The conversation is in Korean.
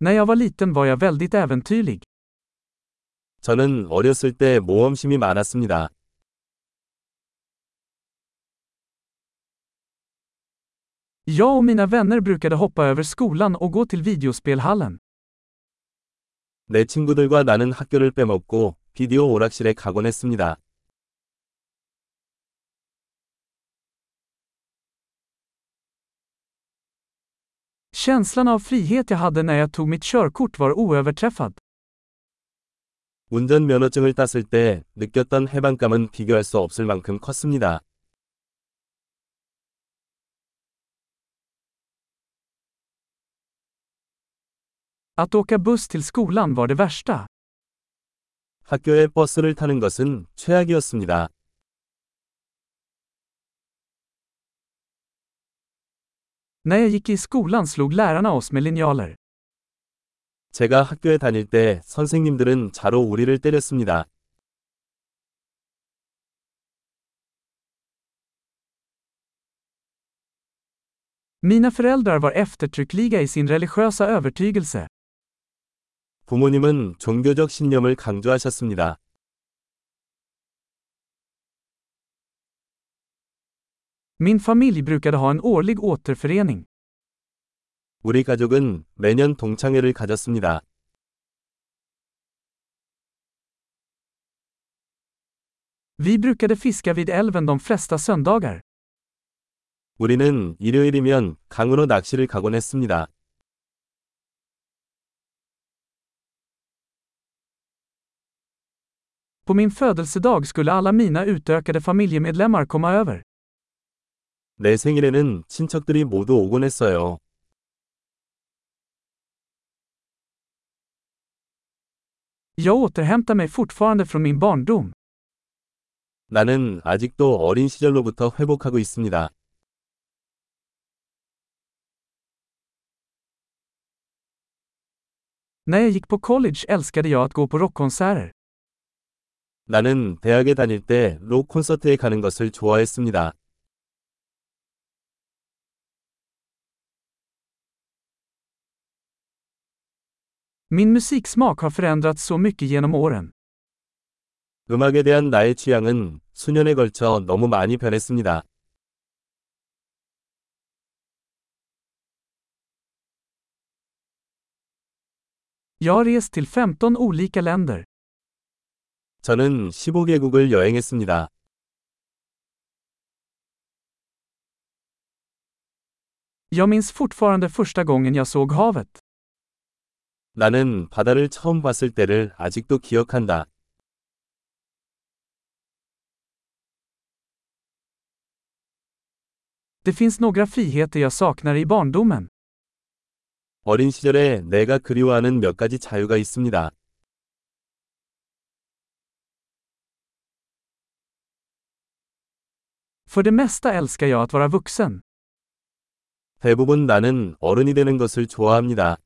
När jag var liten var jag väldigt äventyrlig. 저는 어렸을 때 모험심이 많았습니다. Jag och mina vänner brukade hoppa över skolan och gå till videospelhallen. 내 친구들과 나는 학교를 빼먹고 비디오 오락실에 가곤 했습니다. Känslan av frihet jag hade när jag tog mitt körkort var oöverträffad. 운전 면허증을 땄을 때 느꼈던 해방감은 비교할 수 없을 만큼 컸습니다. Att åka buss till skolan var det värsta. 학교에 버스를 타는 것은 최악이었습니다. När jag gick i skolan slog lärarna oss med linjaler. 제가 학교에 다닐 때 선생님들은 자로 우리를 때렸습니다. Mina föräldrar var eftertryckliga i sin religiösa övertygelse. 부모님은 종교적 신념을 강조하셨습니다. Min familj brukade ha en årlig återförening. 우리 가족은 매년 동창회를 가졌습니다. Vi brukade fiska vid älven de flesta söndagar. 우리는 일요일이면 강으로 낚시를 가곤 했습니다. På min födelsedag skulle alla mina utökade familjemedlemmar komma över. 내 생일에는 친척들이 모두 오곤 했어요. Jag återhämtar mig fortfarande från min barndom. 나는 아직도 어린 시절로부터 회복하고 있습니다. När jag gick på college älskade jag att gå på rockkonserter. 나는 대학에 다닐 때 록 콘서트에 가는 것을 좋아했습니다. Min musiksmak har förändrats så mycket genom åren. 음악에 대한 나의 취향은 수년에 걸쳐 너무 많이 변했습니다. Jag har rest till 15 olika länder. 저는 15개국을 여행했습니다. Jag minns fortfarande första gången jag såg havet. 나는 바다를 처음 봤을 때를 아직도 기억한다. Det finns några friheter jag saknar i barndomen. 어린 시절에 내가 그리워하는 몇 가지 자유가 있습니다. För det mesta älskar jag att vara vuxen. 대부분 나는 어른이 되는 것을 좋아합니다.